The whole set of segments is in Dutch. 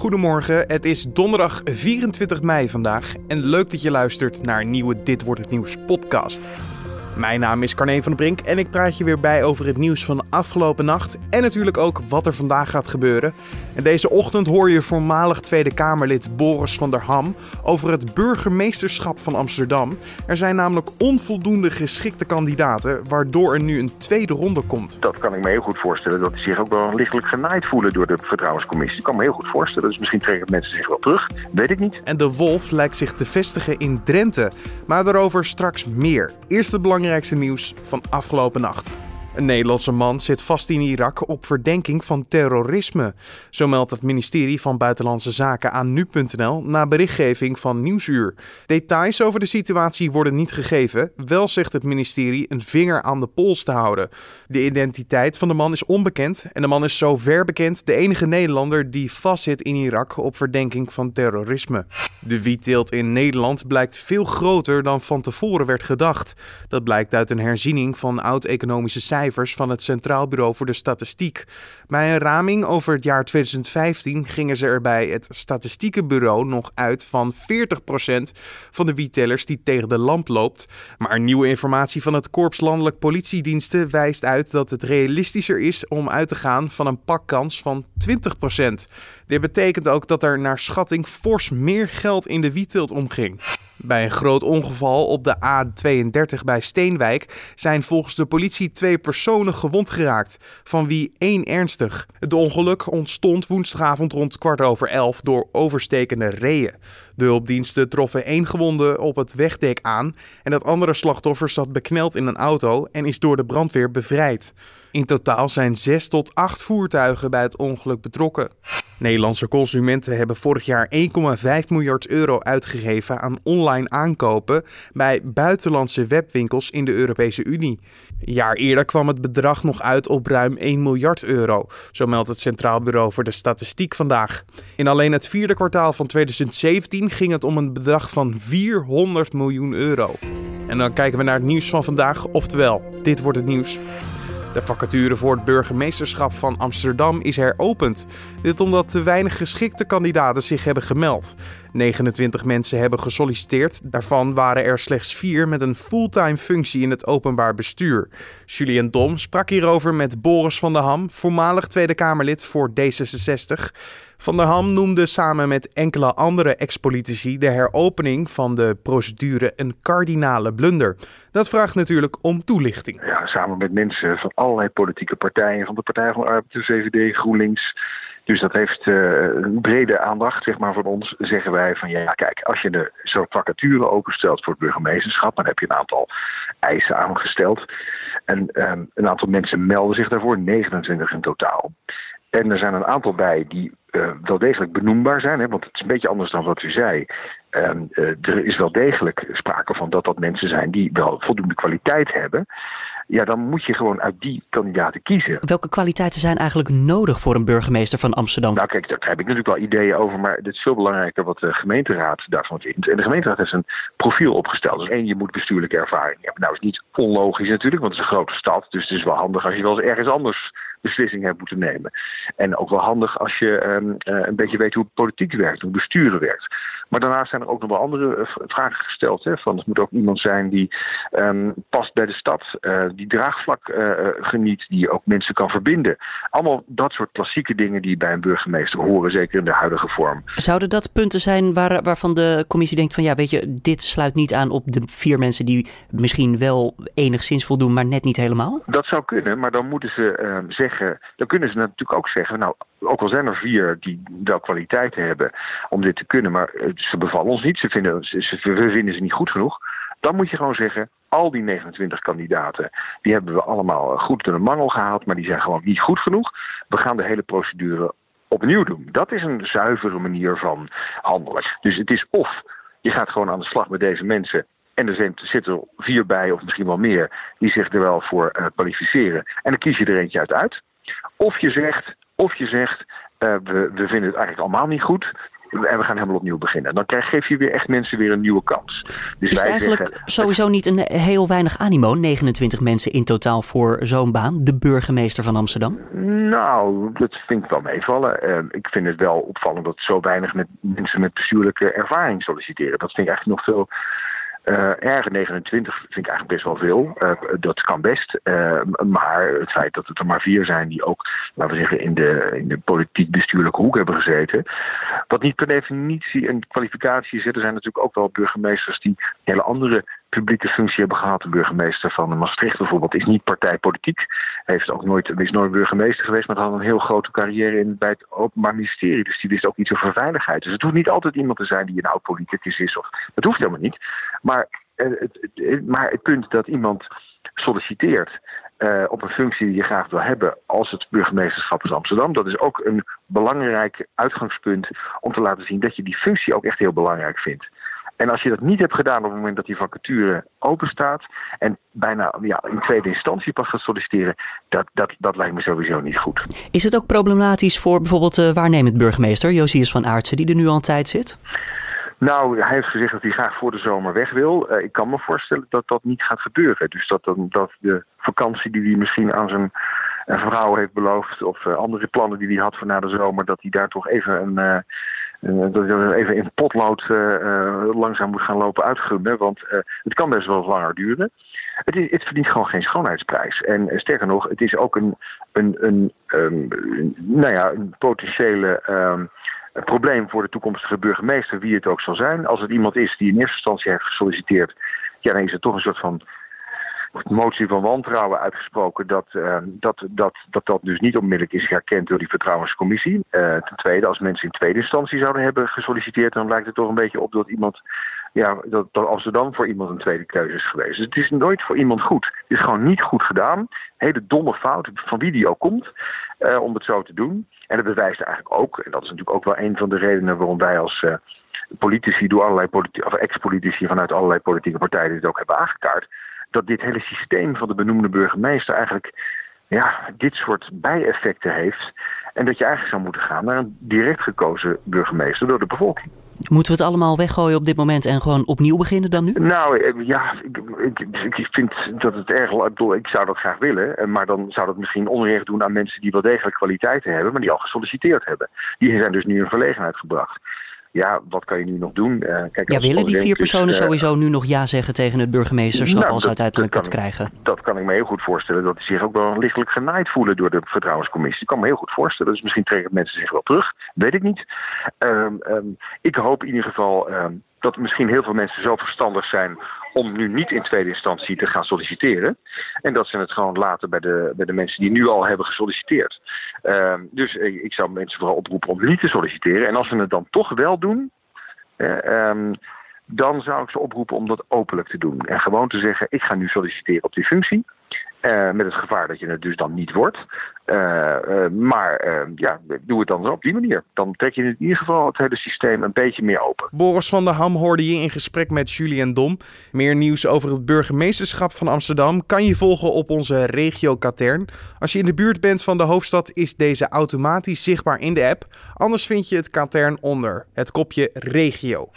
Goedemorgen, het is donderdag 24 mei vandaag en leuk dat je luistert naar nieuwe Dit wordt het nieuws podcast. Mijn naam is Carne van der Brink en ik praat je weer bij over het nieuws van afgelopen nacht en natuurlijk ook wat er vandaag gaat gebeuren. En deze ochtend hoor je voormalig Tweede Kamerlid Boris van der Ham over het burgemeesterschap van Amsterdam. Er zijn namelijk onvoldoende geschikte kandidaten, waardoor er nu een tweede ronde komt. Dat kan ik me heel goed voorstellen, dat die zich ook wel lichtelijk genaaid voelen door de vertrouwenscommissie. Ik kan me heel goed voorstellen, dus misschien trekken mensen zich wel terug, weet ik niet. En de wolf lijkt zich te vestigen in Drenthe, maar daarover straks meer. Eerst het belangrijkste nieuws van afgelopen nacht. Een Nederlandse man zit vast in Irak op verdenking van terrorisme. Zo meldt het ministerie van Buitenlandse Zaken aan nu.nl na berichtgeving van Nieuwsuur. Details over de situatie worden niet gegeven. Wel zegt het ministerie een vinger aan de pols te houden. De identiteit van de man is onbekend en de man is zover bekend de enige Nederlander die vastzit in Irak op verdenking van terrorisme. De wietteelt in Nederland blijkt veel groter dan van tevoren werd gedacht. Dat blijkt uit een herziening van oud-economische cijfers van het Centraal Bureau voor de Statistiek. Bij een raming over het jaar 2015 gingen ze er bij het Statistiekenbureau nog uit van 40% van de wietellers die tegen de lamp loopt. Maar nieuwe informatie van het Korps Landelijk Politiediensten wijst uit dat het realistischer is om uit te gaan van een pakkans van 20%. Dit betekent ook dat er naar schatting fors meer geld in de wietteelt omging. Bij een groot ongeval op de A32 bij Steenwijk zijn volgens de politie twee personen gewond geraakt, van wie één ernstig. Het ongeluk ontstond woensdagavond rond kwart over elf door overstekende reeën. De hulpdiensten troffen één gewonde op het wegdek aan en het andere slachtoffer zat bekneld in een auto en is door de brandweer bevrijd. In totaal zijn zes tot acht voertuigen bij het ongeluk betrokken. Nederlandse consumenten hebben vorig jaar 1,5 miljard euro uitgegeven aan online aankopen bij buitenlandse webwinkels in de Europese Unie. Een jaar eerder kwam het bedrag nog uit op ruim 1 miljard euro, zo meldt het Centraal Bureau voor de Statistiek vandaag. In alleen het vierde kwartaal van 2017 ging het om een bedrag van 400 miljoen euro. En dan kijken we naar het nieuws van vandaag, oftewel, dit wordt het nieuws. De vacature voor het burgemeesterschap van Amsterdam is heropend. Dit omdat te weinig geschikte kandidaten zich hebben gemeld. 29 mensen hebben gesolliciteerd. Daarvan waren er slechts vier met een fulltime functie in het openbaar bestuur. Julien Dom sprak hierover met Boris van der Ham, voormalig Tweede Kamerlid voor D66. Van der Ham noemde samen met enkele andere ex-politici de heropening van de procedure een kardinale blunder. Dat vraagt natuurlijk om toelichting. Ja, samen met mensen van allerlei politieke partijen, van de Partij van de Arbeid, de VVD, GroenLinks. Dus dat heeft uh, een brede aandacht, zeg maar, van ons. Zeggen wij van ja, kijk, als je de zo'n vacature openstelt voor het burgemeesterschap, dan heb je een aantal eisen aangesteld. En um, een aantal mensen melden zich daarvoor, 29 in totaal. En er zijn een aantal bij die uh, wel degelijk benoembaar zijn, hè, want het is een beetje anders dan wat u zei. Um, uh, er is wel degelijk sprake van dat dat mensen zijn die wel voldoende kwaliteit hebben. Ja, dan moet je gewoon uit die kandidaten kiezen. Welke kwaliteiten zijn eigenlijk nodig voor een burgemeester van Amsterdam? Nou kijk, daar heb ik natuurlijk wel ideeën over, maar het is veel belangrijker wat de gemeenteraad daarvan vindt. En de gemeenteraad heeft een profiel opgesteld. Dus één, je moet bestuurlijke ervaring hebben. Nou is niet onlogisch natuurlijk, want het is een grote stad. Dus het is wel handig als je wel eens ergens anders beslissingen hebt moeten nemen. En ook wel handig als je um, uh, een beetje weet hoe politiek werkt, hoe besturen werkt. Maar daarnaast zijn er ook nog wel andere uh, vragen gesteld. Hè, van het moet ook iemand zijn die um, past bij de stad, uh, die draagvlak geniet, die ook mensen kan verbinden. Allemaal dat soort klassieke dingen die bij een burgemeester horen, zeker in de huidige vorm. Zouden dat punten zijn waar, waarvan de commissie denkt van ja, weet je, dit sluit niet aan op de vier mensen die misschien wel enigszins voldoen, maar net niet helemaal? Dat zou kunnen, maar dan moeten ze ehm, zeggen, dan kunnen ze natuurlijk ook zeggen, nou, ook al zijn er vier die wel kwaliteiten hebben om dit te kunnen, maar ze bevallen ons niet, ze vinden, ze, we vinden ze niet goed genoeg. Dan moet je gewoon zeggen, al die 29 kandidaten, die hebben we allemaal goed door de mangel gehaald, maar die zijn gewoon niet goed genoeg. We gaan de hele procedure opnieuw doen. Dat is een zuivere manier van handelen. Dus het is of je gaat gewoon aan de slag met deze mensen en er zitten er vier bij, of misschien wel meer, die zich er wel voor uh, kwalificeren. En dan kies je er eentje uit uit. Of je zegt, of je zegt uh, we, we vinden het eigenlijk allemaal niet goed. en we gaan helemaal opnieuw beginnen. Dan krijg, geef je weer echt mensen weer een nieuwe kans. Dus is wij eigenlijk zeggen, sowieso niet een heel weinig animo? 29 mensen in totaal voor zo'n baan, de burgemeester van Amsterdam? Nou, dat vind ik wel meevallen. Uh, ik vind het wel opvallend dat zo weinig met mensen met bestuurlijke ervaring solliciteren. Dat vind ik eigenlijk nog veel uh, erger 29 vind ik eigenlijk best wel veel. Uh, dat kan best. Uh, maar het feit dat het er maar vier zijn die ook, laten we zeggen, in de, in de politiek-bestuurlijke hoek hebben gezeten. Wat niet per definitie een kwalificatie is. Er zijn natuurlijk ook wel burgemeesters die hele andere publieke functie hebben gehad. De burgemeester van Maastricht bijvoorbeeld is niet partijpolitiek. Heeft ook nooit, is nooit burgemeester geweest, maar had een heel grote carrière in, bij het Openbaar Ministerie. Dus die wist ook iets over veiligheid. Dus het hoeft niet altijd iemand te zijn die een oud politicus is. Of, dat hoeft helemaal niet. Maar eh, maar het punt dat iemand solliciteert uh, op een functie die je graag wil hebben als het burgemeesterschap van Amsterdam. Dat is ook een belangrijk uitgangspunt om te laten zien dat je die functie ook echt heel belangrijk vindt. En als je dat niet hebt gedaan op het moment dat die vacature open staat en bijna ja, in tweede instantie pas gaat solliciteren, dat, dat, dat lijkt me sowieso niet goed. Is het ook problematisch voor bijvoorbeeld de waarnemend burgemeester Josias van Aartsen, die er nu al een tijd zit? Nou, hij heeft gezegd dat hij graag voor de zomer weg wil. Uh, ik kan me voorstellen dat dat niet gaat gebeuren. Dus dat, de vakantie die hij misschien aan zijn vrouw heeft beloofd... of uh, andere plannen die hij had voor na de zomer... dat hij daar toch even een... Uh, dat hij even in potlood langzaam moet gaan lopen uitgummen. Want het kan best wel langer duren. Het, is, het, verdient gewoon geen schoonheidsprijs. En sterker nog, het is ook een, een, een, um, nou ja, een potentiële um, een probleem voor de toekomstige burgemeester, wie het ook zal zijn. Als het iemand is die in eerste instantie heeft gesolliciteerd, ja, dan is het toch een soort van motie van wantrouwen uitgesproken dat, uh, dat, dat, dat dat dus niet onmiddellijk is herkend door die vertrouwenscommissie. Uh, ten tweede, als mensen in tweede instantie zouden hebben gesolliciteerd, dan lijkt het toch een beetje op dat iemand, ja, dat, dat Amsterdam voor iemand een tweede keuze is geweest. Dus het is nooit voor iemand goed. Het is gewoon niet goed gedaan. Hele domme fout, van wie die ook komt, uh, om het zo te doen. En dat bewijst eigenlijk ook, en dat is natuurlijk ook wel een van de redenen waarom wij als politici, door allerlei of ex-politici vanuit allerlei politieke partijen dit ook hebben aangekaart dat dit hele systeem van de benoemde burgemeester eigenlijk ja, dit soort bijeffecten heeft. En dat je eigenlijk zou moeten gaan naar een direct gekozen burgemeester door de bevolking. Moeten we het allemaal weggooien op dit moment en gewoon opnieuw beginnen dan nu? Nou ja, ik, ik, ik vind dat het erg. Ik, bedoel, ik zou dat graag willen. Eh, maar dan zou dat misschien onrecht doen aan mensen die wel degelijk kwaliteiten hebben, maar die al gesolliciteerd hebben. Die zijn dus nu in verlegenheid gebracht ja, wat kan je nu nog doen? Uh, kijk, ja, willen die vier personen uh, sowieso nu nog ja zeggen tegen het burgemeesterschap nou, als dat, uiteindelijk het krijgen? Dat kan ik me heel goed voorstellen. Dat die zich ook wel lichtelijk genaaid voelen door de vertrouwenscommissie. Ik kan me heel goed voorstellen. Dus misschien trekken mensen zich wel terug. Weet ik niet. Um, um, ik hoop in ieder geval um, dat misschien heel veel mensen zo verstandig zijn om nu niet in tweede instantie te gaan solliciteren. En dat ze het gewoon laten bij de, bij de mensen die nu al hebben gesolliciteerd. Uh, dus ik zou mensen vooral oproepen om niet te solliciteren. En als ze het dan toch wel doen, uh, dan zou ik ze oproepen om dat openlijk te doen. En gewoon te zeggen, ik ga nu solliciteren op die functie. Uh, met het gevaar dat je het dus dan niet wordt. Uh, uh, maar ja, doe het dan op die manier. Dan trek je in ieder geval het hele systeem een beetje meer open. Boris van der Ham hoorde je in gesprek met Julien Dom. Meer nieuws over het burgemeesterschap van Amsterdam kan je volgen op onze regio Katern. Als je in de buurt bent van de hoofdstad is deze automatisch zichtbaar in de app. Anders vind je het Katern onder het kopje regio.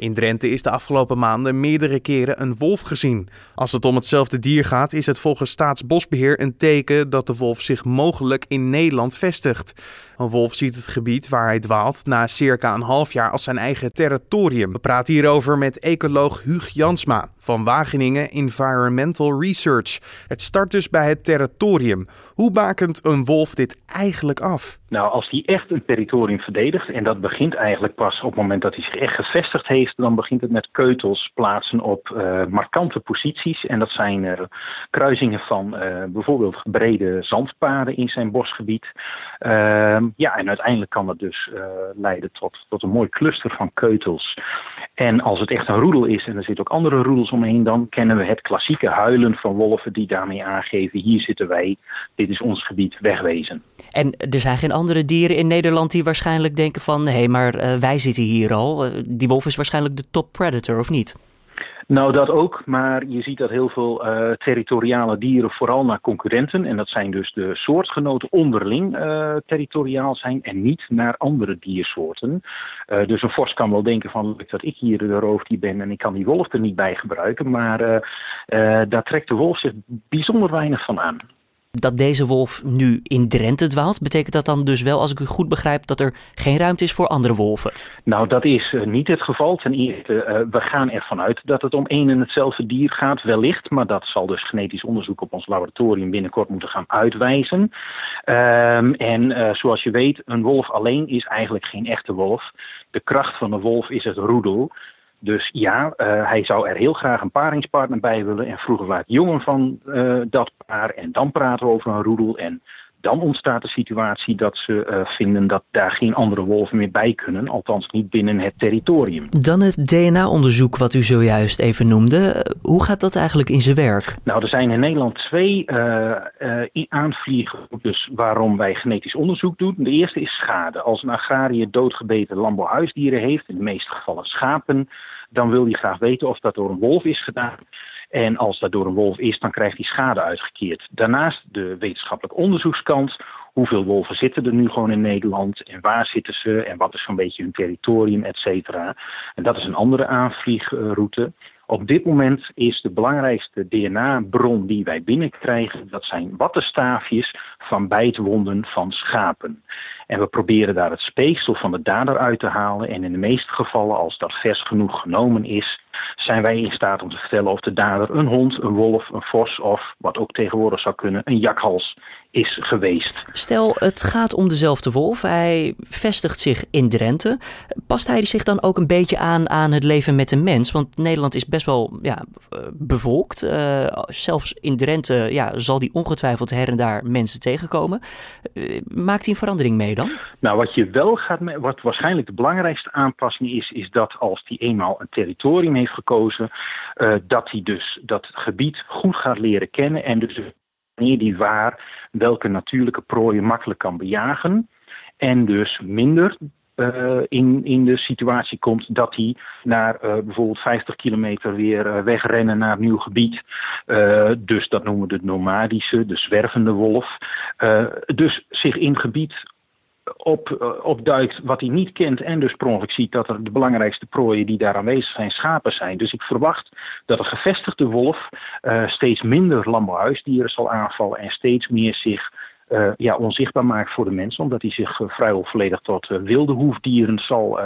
In Drenthe is de afgelopen maanden meerdere keren een wolf gezien. Als het om hetzelfde dier gaat, is het volgens Staatsbosbeheer een teken dat de wolf zich mogelijk in Nederland vestigt. Een wolf ziet het gebied waar hij dwaalt na circa een half jaar als zijn eigen territorium. We praten hierover met ecoloog Huug Jansma van Wageningen Environmental Research. Het start dus bij het territorium. Hoe bakent een wolf dit eigenlijk af? Nou, als hij echt een territorium verdedigt, en dat begint eigenlijk pas op het moment dat hij zich echt gevestigd heeft, dan begint het met keutels plaatsen op uh, markante posities. En dat zijn uh, kruisingen van uh, bijvoorbeeld brede zandpaden in zijn bosgebied. Ehm, ja, en uiteindelijk kan dat dus leiden tot, tot een mooi cluster van keutels. En als het echt een roedel is en er zitten ook andere roedels omheen, dan kennen we het klassieke huilen van wolven die daarmee aangeven: hier zitten wij, dit is ons gebied, wegwezen. En er zijn geen andere dieren in Nederland die waarschijnlijk denken van... hé, hey, maar uh, wij zitten hier al. Uh, die wolf is waarschijnlijk de top predator, of niet? Nou, dat ook, maar je ziet dat heel veel uh, territoriale dieren vooral naar concurrenten, en dat zijn dus de soortgenoten onderling uh, territoriaal zijn en niet naar andere diersoorten. Uh, dus een vos kan wel denken van dat ik hier de roofdier ben en ik kan die wolf er niet bij gebruiken, maar daar trekt de wolf zich bijzonder weinig van aan dat deze wolf nu in Drenthe dwaalt, betekent dat dan dus wel, als ik u goed begrijp, dat er geen ruimte is voor andere wolven? Nou, dat is uh, niet het geval. Ten eerste, uh, we gaan ervan uit dat het om één en hetzelfde dier gaat, wellicht. Maar dat zal dus genetisch onderzoek op ons laboratorium binnenkort moeten gaan uitwijzen. Um, en uh, zoals je weet, een wolf alleen is eigenlijk geen echte wolf. De kracht van een wolf is het roedel. Dus ja, uh, hij zou er heel graag een paringspartner bij willen. En vroeger laat jongen van uh, dat paar. En dan praten we over een roedel. En dan ontstaat de situatie dat ze uh, vinden dat daar geen andere wolven meer bij kunnen. Althans niet binnen het territorium. Dan het DNA-onderzoek wat u zojuist even noemde. Hoe gaat dat eigenlijk in zijn werk? Nou, er zijn in Nederland twee uh, uh, aanvliegroutes waarom wij genetisch onderzoek doen. De eerste is schade. Als een agrariër doodgebeten landbouwhuisdieren heeft, in de meeste gevallen schapen, dan wil hij graag weten of dat door een wolf is gedaan. En als dat door een wolf is, dan krijgt hij schade uitgekeerd. Daarnaast de wetenschappelijke onderzoekskant. Hoeveel wolven zitten er nu gewoon in Nederland? En waar zitten ze? En wat is zo'n beetje hun territorium, et cetera? En dat is een andere aanvliegroute. Op dit moment is de belangrijkste DNA-bron die wij binnenkrijgen, dat zijn wattenstaafjes van bijtwonden van schapen. En we proberen daar het speeksel van de dader uit te halen. En in de meeste gevallen, als dat vers genoeg genomen is, zijn wij in staat om te vertellen of de dader een hond, een wolf, een vos of wat ook tegenwoordig zou kunnen, een jakhals is geweest. Stel, het gaat om dezelfde wolf. Hij vestigt zich in Drenthe. Past hij zich dan ook een beetje aan aan het leven met een mens? Want Nederland is best wel ja, bevolkt. Uh, zelfs in Drenthe ja, zal die ongetwijfeld her en daar mensen tegenkomen. Uh, maakt hij een verandering mee dan? Nou, wat je wel gaat, wat waarschijnlijk de belangrijkste aanpassing is, is dat als hij eenmaal een territorium heeft gekozen, uh, dat hij dus dat gebied goed gaat leren kennen en dus wanneer die waar welke natuurlijke prooien makkelijk kan bejagen. En dus minder in, in de situatie komt dat hij naar uh, bijvoorbeeld 50 kilometer weer uh, wegrennen naar een nieuw gebied. dus dat noemen we de nomadische, de zwervende wolf. dus zich in gebied op, opduikt wat hij niet kent en dus per ziet dat er de belangrijkste prooien die daar aanwezig zijn schapen zijn. Dus ik verwacht dat een gevestigde wolf steeds minder landbouwhuisdieren zal aanvallen en steeds meer zich uh, ja, onzichtbaar maakt voor de mensen, omdat hij zich uh, vrijwel volledig tot wilde hoefdieren zal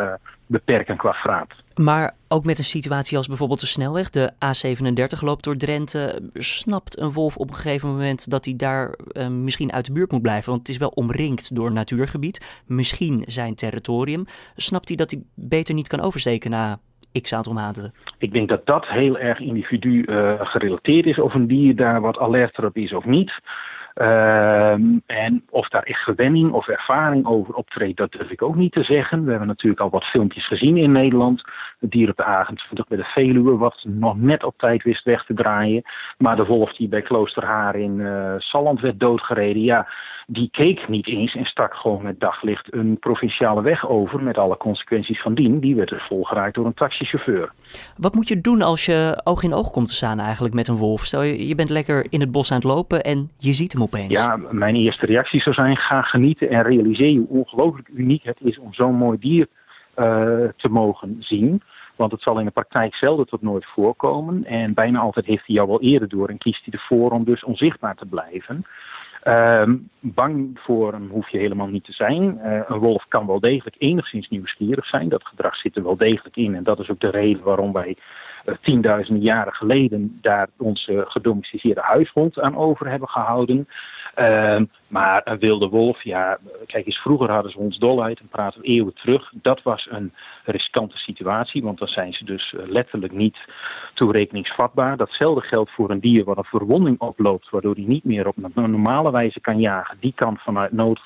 beperken qua vraat. Maar ook met een situatie als bijvoorbeeld de snelweg, de A37 loopt door Drenthe. Snapt een wolf op een gegeven moment dat hij daar uh, misschien uit de buurt moet blijven? Want het is wel omringd door natuurgebied, misschien zijn territorium. Snapt hij dat hij beter niet kan oversteken na x aantal maanden? Ik denk dat dat heel erg individu uh, gerelateerd is. Of een dier daar wat alerter op is of niet. Um, en of daar echt gewenning of ervaring over optreedt, dat durf ik ook niet te zeggen. We hebben natuurlijk al wat filmpjes gezien in Nederland. Het dier op de 28 bij de Veluwe, wat nog net op tijd wist weg te draaien. Maar de wolf die bij Kloosterhaar in uh, Salland werd doodgereden, ja, die keek niet eens en stak gewoon met daglicht een provinciale weg over met alle consequenties van dien. Die werd er volgeraakt door een taxichauffeur. Wat moet je doen als je oog in oog komt te staan eigenlijk met een wolf? Stel je, je bent lekker in het bos aan het lopen en je ziet hem opeens. Ja, mijn eerste reactie zou zijn: ga genieten en realiseer hoe ongelooflijk uniek het is om zo'n mooi dier uh, te mogen zien. Want het zal in de praktijk zelden tot nooit voorkomen. En bijna altijd heeft hij jou wel eerder door en kiest hij ervoor om dus onzichtbaar te blijven. Um, bang voor hem hoef je helemaal niet te zijn. Uh, een wolf kan wel degelijk enigszins nieuwsgierig zijn. Dat gedrag zit er wel degelijk in. En dat is ook de reden waarom wij tienduizenden jaren geleden daar onze gedomesticeerde huishond aan over hebben gehouden. Uh, maar een wilde wolf, ja, kijk eens, vroeger hadden ze ons dolheid en praten we eeuwen terug. Dat was een riskante situatie, want dan zijn ze dus eh, letterlijk niet toerekeningsvatbaar. Datzelfde geldt voor een dier wat een verwonding oploopt, waardoor hij niet meer op normale wijze kan jagen. Die kan vanuit nood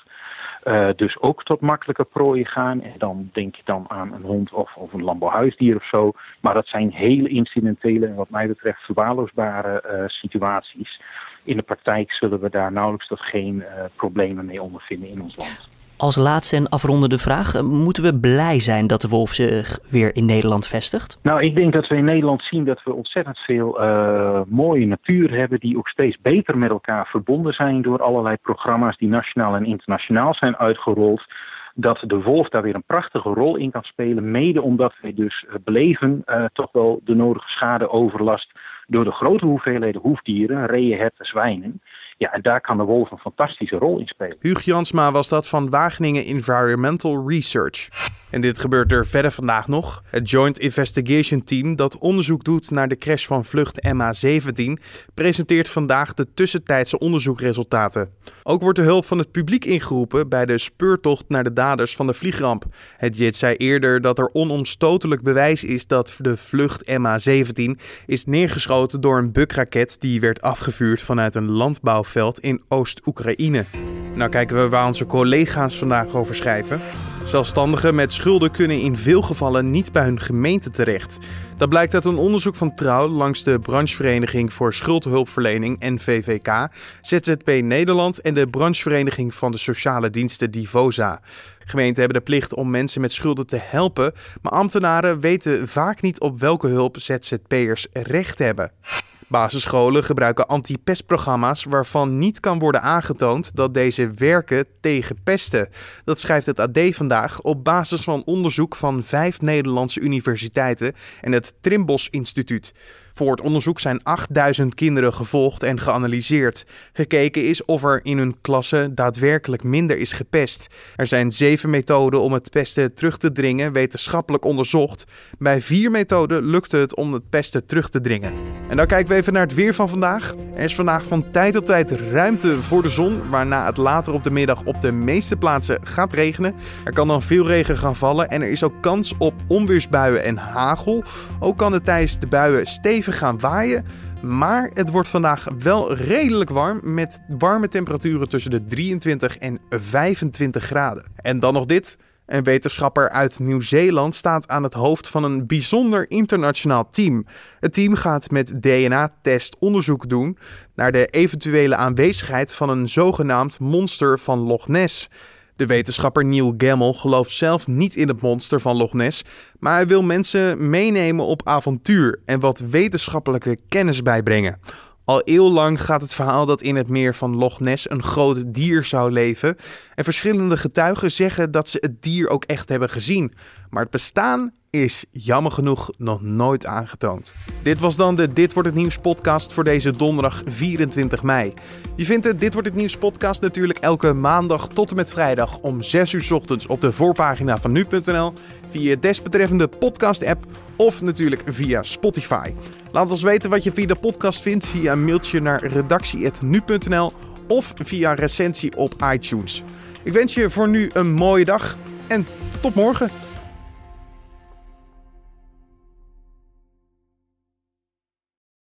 uh, dus ook tot makkelijke prooien gaan. En dan denk je dan aan een hond of, of een landbouwhuisdier of zo. Maar dat zijn hele incidentele en wat mij betreft verwaarloosbare uh, situaties. In de praktijk zullen we daar nauwelijks tot geen uh, problemen mee ondervinden in ons land. Als laatste en afrondende vraag, moeten we blij zijn dat de wolf zich weer in Nederland vestigt? Nou, ik denk dat we in Nederland zien dat we ontzettend veel uh, mooie natuur hebben die ook steeds beter met elkaar verbonden zijn door allerlei programma's die nationaal en internationaal zijn uitgerold dat de wolf daar weer een prachtige rol in kan spelen. Mede omdat wij dus eh, beleven toch wel de nodige schadeoverlast door de grote hoeveelheden hoefdieren, reeën, herten, zwijnen. Ja, en daar kan de wolf een fantastische rol in spelen. Huug Jansma was dat van Wageningen Environmental Research. En dit gebeurt er verder vandaag nog. Het Joint Investigation Team, dat onderzoek doet naar de crash van vlucht MH17, presenteert vandaag de tussentijdse onderzoekresultaten. Ook wordt de hulp van het publiek ingeroepen bij de speurtocht naar de daders van de vliegramp. Het JIT zei eerder dat er onomstotelijk bewijs is dat de vlucht MH17 is neergeschoten door een bukraket die werd afgevuurd vanuit een landbouwveld in Oost-Oekraïne. Nou kijken we waar onze collega's vandaag over schrijven. Zelfstandigen met schulden kunnen in veel gevallen niet bij hun gemeente terecht. Dat blijkt uit een onderzoek van Trouw langs de branchevereniging voor schuldhulpverlening NVVK, ZZP Nederland en de branchevereniging van de sociale diensten Divosa. Gemeenten hebben de plicht om mensen met schulden te helpen, maar ambtenaren weten vaak niet op welke hulp ZZP'ers recht hebben. Basisscholen gebruiken anti-pestprogramma's waarvan niet kan worden aangetoond dat deze werken tegen pesten. Dat schrijft het AD vandaag op basis van onderzoek van vijf Nederlandse universiteiten en het Trimbos Instituut. Voor het onderzoek zijn 8000 kinderen gevolgd en geanalyseerd. Gekeken is of er in hun klasse daadwerkelijk minder is gepest. Er zijn zeven methoden om het pesten terug te dringen, wetenschappelijk onderzocht. Bij vier methoden lukte het om het pesten terug te dringen. En dan kijken we even naar het weer van vandaag. Er is vandaag van tijd tot tijd ruimte voor de zon, waarna het later op de middag op de meeste plaatsen gaat regenen. Er kan dan veel regen gaan vallen en er is ook kans op onweersbuien en hagel. Ook kan het tijdens de buien stevig gaan waaien. Maar het wordt vandaag wel redelijk warm met warme temperaturen tussen de 23 en 25 graden. En dan nog dit. Een wetenschapper uit Nieuw-Zeeland staat aan het hoofd van een bijzonder internationaal team. Het team gaat met DNA-test onderzoek doen naar de eventuele aanwezigheid van een zogenaamd monster van Loch Ness. De wetenschapper Neil Gemmel gelooft zelf niet in het monster van Loch Ness, maar hij wil mensen meenemen op avontuur en wat wetenschappelijke kennis bijbrengen. Al eeuwlang gaat het verhaal dat in het meer van Loch Ness een groot dier zou leven. En verschillende getuigen zeggen dat ze het dier ook echt hebben gezien. Maar het bestaan is jammer genoeg nog nooit aangetoond. Dit was dan de Dit wordt het nieuws podcast voor deze donderdag 24 mei. Je vindt de Dit wordt het nieuws podcast natuurlijk elke maandag tot en met vrijdag om 6 uur ochtends op de voorpagina van nu.nl, via je desbetreffende podcast app of natuurlijk via Spotify. Laat ons weten wat je via de podcast vindt via een mailtje naar redactie.nu.nl of via recensie op iTunes. Ik wens je voor nu een mooie dag en tot morgen.